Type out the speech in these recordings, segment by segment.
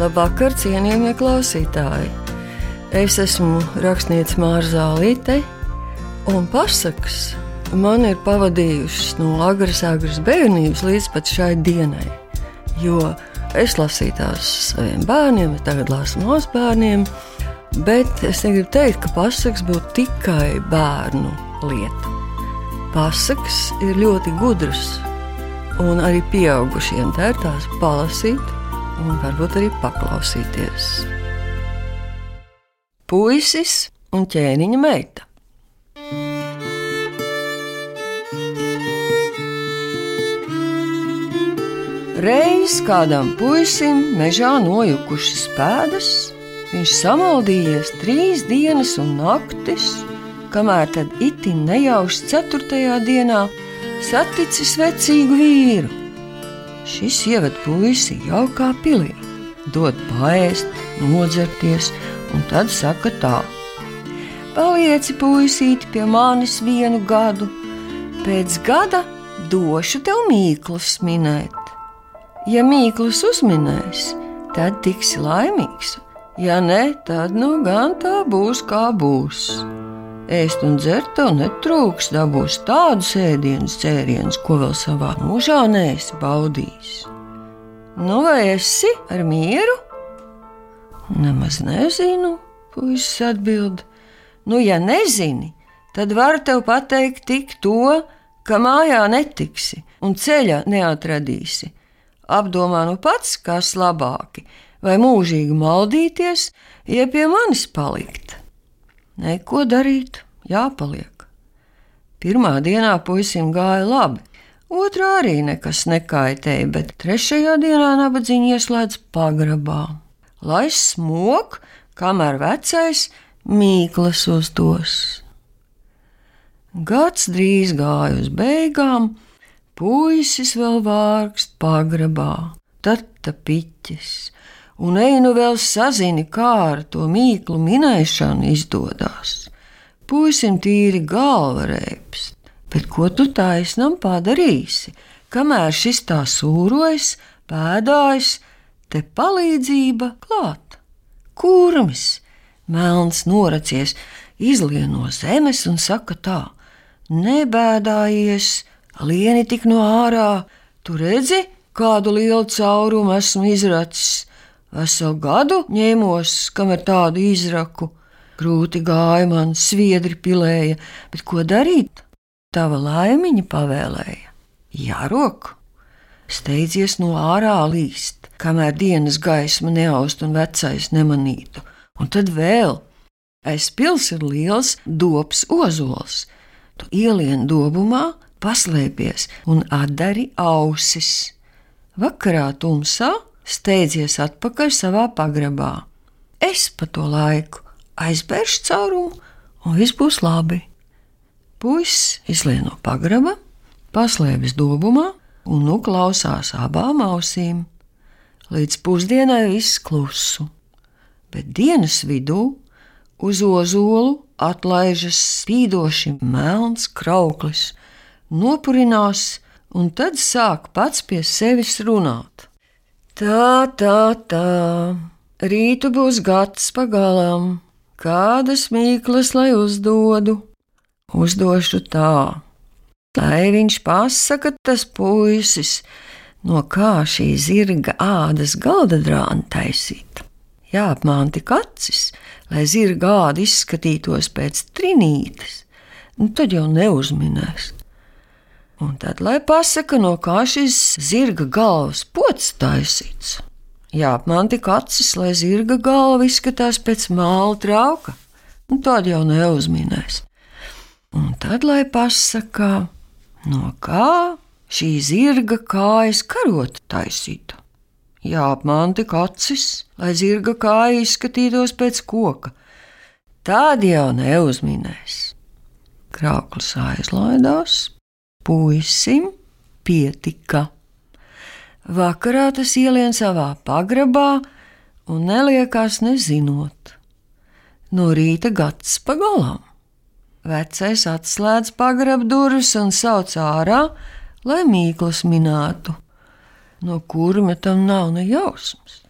Labvakar, cienījamie klausītāji! Es esmu rakstniece Mārza Zālīte, un pasakas man ir pavadījušas no agras, agras bērnības līdz pat šai dienai. Jo es lasīju tās saviem bērniem, tagad lasu mazbērniem, bet es negribu teikt, ka pasakas būtu tikai bērnu lieta. Pasakas ir ļoti gudras, un arī pieaugušiem tā ir tās palasīt un varbūt arī paklausīties. Puisis un ķēniņa meita. Reiz kādam puisim mežā nojukušas pēdas, viņš samaldījies trīs dienas un naktis, kamēr tad itin nejauši ceturtajā dienā saticis vecīgu vīru Šis ieved puisi jaukā pilī, dod paēst, nodzerties, un tad saka tā: Palieci puisīti pie manis vienu gadu, pēc gada došu tev mīklus minēt. Ja mīklus uzminēs, tad tiksi laimīgs, ja nē, tad nu gan tā būs kā būs. Ēst un dzert tev netrūks, dabūs tādus ēdienus, cērienus, ko vēl savā mūžā neesi baudījis. Nu, vai esi ar mieru? Nemaz nezinu, puisis atbild. Nu, ja nezini, tad var tev pateikt tik to, ka mājā netiksi un ceļa neatradīsi. Apdomā nu pats, kas labāki, vai mūžīgi maldīties, ja pie manis palikt. Neko darīt, jāpaliek. Pirmā dienā puisim gāja labi, otrā arī nekas nekaitēja, bet trešajā dienā nabadzīņa ieslēdz pagrabā. Lai smok, kamēr vecais mīklas uzdos. Gads drīz gāja uz beigām, puisis vēl vārkst pagrabā, tad ta piķis un ej nu vēl sazini, kā ar to mīklu minēšanu izdodas. Puisim tīri galva reibst, bet ko tu taisnam padarīsi, kamēr šis tā sūrojas, pēdājas, te palīdzība klāt. Kurmis, melns noracies, izlien no zemes un saka tā: Nebēdājies, lieni tik no ārā, tu redzi, kādu lielu caurumu esmu izracis Veselu gadu ņēmos, kamēr tādu izraku. Grūti gāja man, sviedri pilēja, bet ko darīt? Tava laimiņa pavēlēja. Jārok! Steidzies no ārā līst, kamēr dienas gaisma neaust un vecais nemanītu. Un tad vēl aiz pils ir liels dobs ozols. Tu ielien dobumā, paslēpies un atdari ausis. Vakarā tumsā steidzies atpakaļ savā pagrabā. Es pa to laiku aizbēršu caurumu, un viss būs labi. Puisis izlien no pagraba, paslēpjas dobumā un nu klausās abām ausīm. Līdz pusdienai viss klusu, bet dienas vidū uz ozolu atlaižas spīdoši melns krauklis, nopurinās un tad sāk pats pie sevis runāt. Tā, tā, tā. Rītu būs gads pagalām, kādas mīklas lai uzdodu. Uzdošu tā, lai viņš pasaka, tas puisis, no kā šī zirga ādas galda drāna taisīt. Jāapmāna tik acis, lai zirga āda izskatītos pēc trinītes, nu tad jau neuzminēs. Un tad, lai pasaka, no kā šis zirga galvas pots taisīts. Jā, man tik acis, lai zirga galva izskatās pēc māla trauka, un tādu jau neuzminēs. Un tad, lai pasaka, no kā šī zirga kājas karota taisīta. Jā, man tik acis, lai zirga kāja izskatītos pēc koka. Tādi jau neuzminēs. Krauklis aizlaidās, Puisim pietika. Vakarā tas ielien savā pagrabā un neliekās nezinot. No rīta gads pagalām. Vecais atslēdz pagraba durvis un sauc ārā, lai mīklas minētu. No kurma tam nav ne jausmas.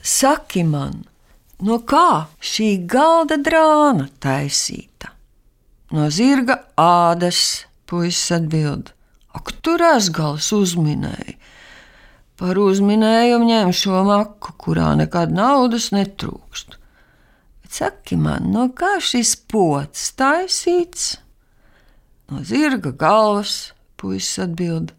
Saki man, no kā šī galda drāna taisīta? No zirga ādas, puisis atbild. Ak, tur asgals uzminēja. Par uzminējumu ņem šo maku, kurā nekad naudas netrūkst. Bet saki man, no kā šis pots taisīts? No zirga galvas, puisis atbild.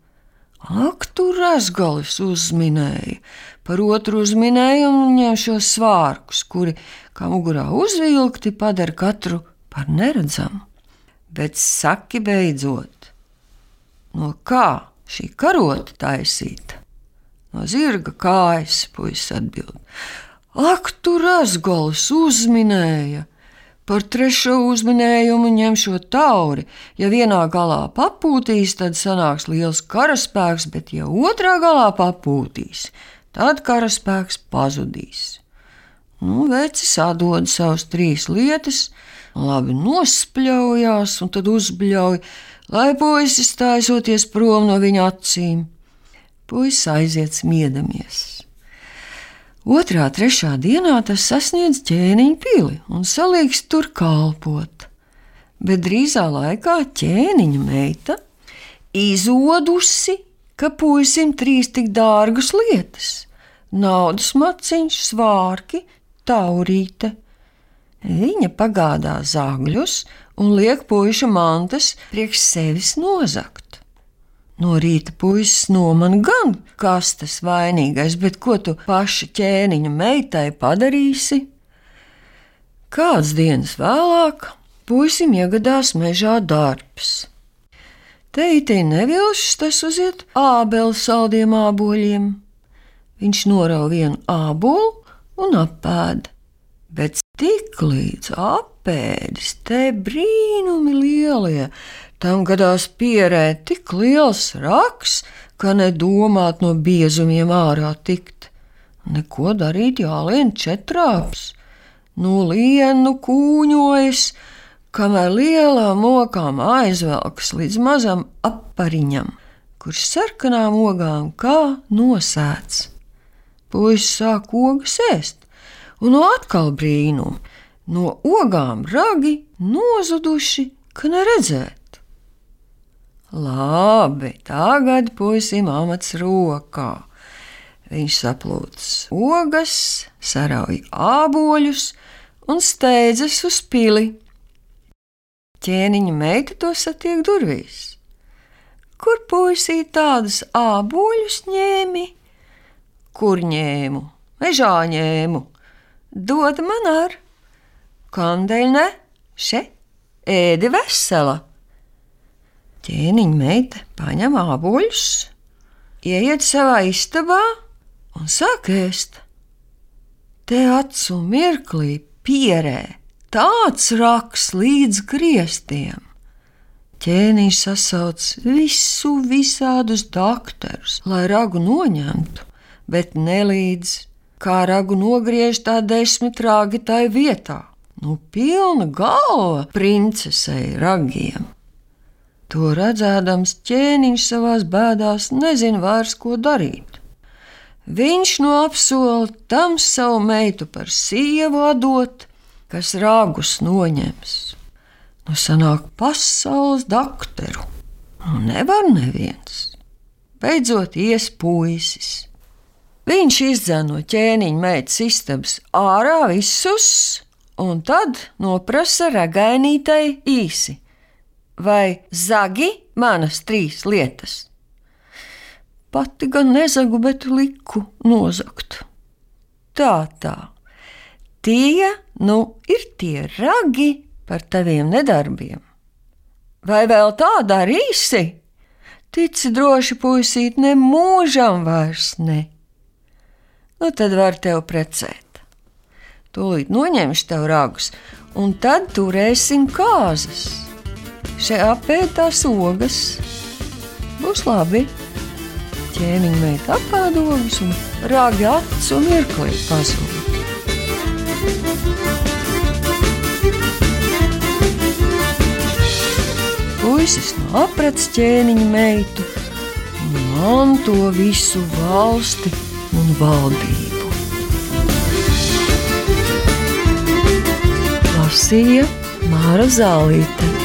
Ak, tur asgalis uzminēja. Par otru uzminējumu ņem šos svārkus, kuri, kā mugurā uzvilkti, padara katru par neredzamu. Bet saki beidzot, no kā šī karota taisīta? No zirga kājas, puisis atbild. Ak, tur asgalis uzminēja! Par trešo uzminējumu ņemšu tauri. Ja vienā galā papūtīs, tad sanāks liels karaspēks, bet ja otrā galā papūtīs, tad karaspēks pazudīs. Nu, vecis atdod savus trīs lietas, labi nospļaujās un tad uzbļauj, lai puisis stājoties prom no viņa acīm. Puisis aiziet smiedamies. Otrā, trešā dienā tas sasniedz ķēniņa pili un salīgs tur kalpot. Bet drīzā laikā ķēniņa meita izodusi, ka puisim trīs tik dārgas lietas - naudas maciņš, svārki, taurīte. Viņa pagādā zāģļus un liek puiša mantas priekš sevis nozagt. No rīta puisis nomana gan, kas tas vainīgais, bet ko tu paša ķēniņa meitai padarīsi? Kāds dienas vēlāk puisim iegadās mežā darbs. Teitī nevilšs tas uziet ābeli saldiem āboļiem. Viņš norauj vienu ābolu un apēda, bet tik līdz apēdis te brīnumi lielie Tam gadās pierē tik liels raks, ka nedomāt no biezumiem ārā tikt. Neko darīt jālien četrāps, no lienu kūņojas, kamēr lielām okām aizvelkas līdz mazam apariņam, kurš sarkanām ogām kā nosēts. Puisis sāk ogas ēst, un no atkal brīnumi, no ogām ragi nozuduši, ka neredzēt. Labi, tagad puisim amats rokā. Viņš saplūcis ogas, sarauj āboļus un steidzas uz pili. Ķēniņa meita to satiek durvīs. Kur puisī tādus āboļus ņēmi? Kur ņēmu? Mežā ņēmu. Dod man ar. Kādēļ ne? Še, ēdi vesela. Ķēniņa meita paņem āboļus, ieiet savā istabā un sāk ēst. Te acu mirklī pierē tāds raks līdz griestiem. Ķēniņš sasauc visu visādus doktorus, lai ragu noņemtu, bet nelīdz, kā ragu nogriež tā desmit rāgi tai vietā. Nu, pilna galva princesei ragiem. To redzēdams, ķēniņš savās bēdās nezina vairs, ko darīt. Viņš no apsola tam savu meitu par sievu atdot, kas rāgus noņems. Nu, sanāk pasaules doktoru, nu nevar neviens. Beidzot, ies puisis. Viņš izdzēra no ķēniņa meitas istabas ārā visus, un tad noprasa ragainītai īsi vai zagi manas trīs lietas? Pati gan nezagu, bet liku nozagt. Tā, tā. Tie nu ir tie ragi par taviem nedarbiem. Vai vēl tā darīsi? Tici droši, puisīt, ne mūžam vairs ne. Nu, tad var tev precēt. Tūlīt noņemšu tev ragus, un tad turēsim kāzas šeit apētās ogas. Būs labi. Ķēniņa meita apēdogas un rāgi acis un mirklī pazūd. Puisis no aprats ķēniņa meitu un manto visu valsti un valdību. Lasīja Māra Zālīte.